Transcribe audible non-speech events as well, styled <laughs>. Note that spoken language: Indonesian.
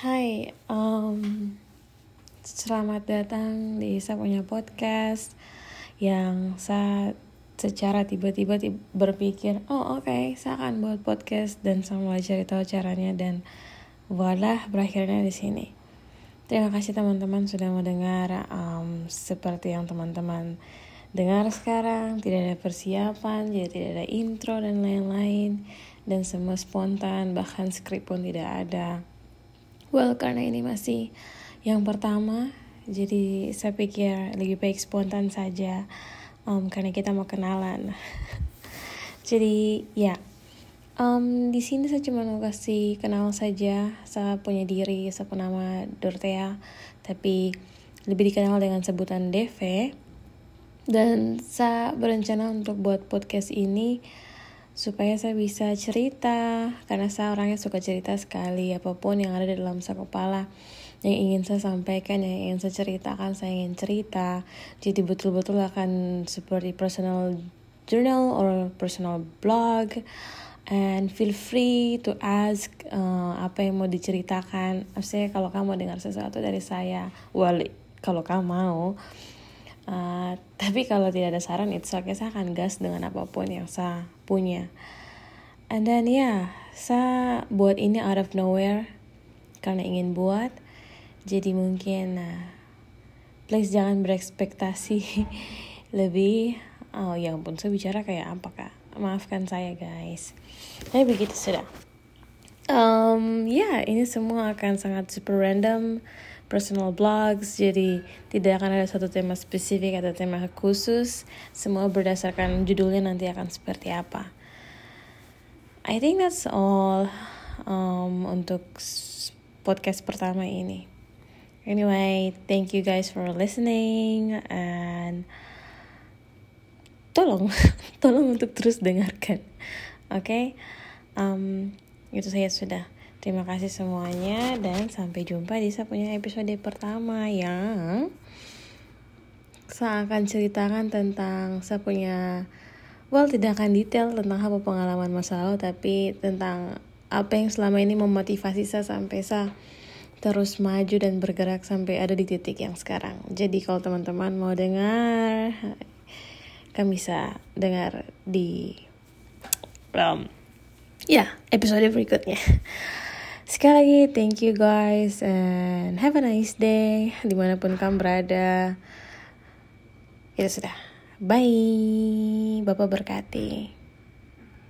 Hai, um, selamat datang di saya punya podcast yang saya secara tiba-tiba berpikir, oh oke, okay, saya akan buat podcast dan saya mulai cari tahu caranya dan voila berakhirnya di sini. Terima kasih teman-teman sudah mendengar um, seperti yang teman-teman dengar sekarang tidak ada persiapan jadi tidak ada intro dan lain-lain dan semua spontan bahkan skrip pun tidak ada Well, karena ini masih yang pertama, jadi saya pikir lebih baik spontan saja, um, karena kita mau kenalan. <laughs> jadi ya, um, di sini saya cuma mau kasih kenal saja. Saya punya diri, saya nama Dortea, tapi lebih dikenal dengan sebutan DV. Dan saya berencana untuk buat podcast ini supaya saya bisa cerita karena saya orangnya suka cerita sekali apa pun yang ada di dalam saya kepala. Yang ingin saya sampaikan yang ingin saya ceritakan saya ingin cerita. Jadi betul-betul akan seperti personal journal or personal blog. And feel free to ask uh, apa yang mau diceritakan. Maksudnya kalau kamu dengar sesuatu dari saya well kalau kamu mau Uh, tapi kalau tidak ada saran itu okay, saya akan gas dengan apa pun yang saya punya. And then ya, yeah, saya buat ini out of nowhere karena ingin buat. Jadi mungkin uh, please jangan berekspektasi <laughs> lebih. Oh ya ampun, saya bicara kayak apa kak? Maafkan saya guys. Tapi begitu sudah. Um, ya, yeah, ini semua akan sangat super random personal blogs jadi tidak akan ada satu tema spesifik atau tema khusus. Semua berdasarkan judulnya nanti akan seperti apa. I think that's all um, untuk podcast pertama ini. Anyway thank you guys for listening and tolong <laughs> tolong untuk terus dengarkan oke okay? um, itu saya sudah Terima kasih semuanya dan sampai jumpa di saya punya episode pertama yang saya akan ceritakan tentang saya punya well tidak akan detail tentang apa pengalaman masa lalu tapi tentang apa yang selama ini memotivasi saya sampai saya terus maju dan bergerak sampai ada di titik yang sekarang. Jadi kalau teman-teman mau dengar, kan bisa dengar di um, ya episode berikutnya. Sekali lagi, thank you guys and have a nice day di mana pun kamu berada. Itu sudah. Bye. Bapak berkati.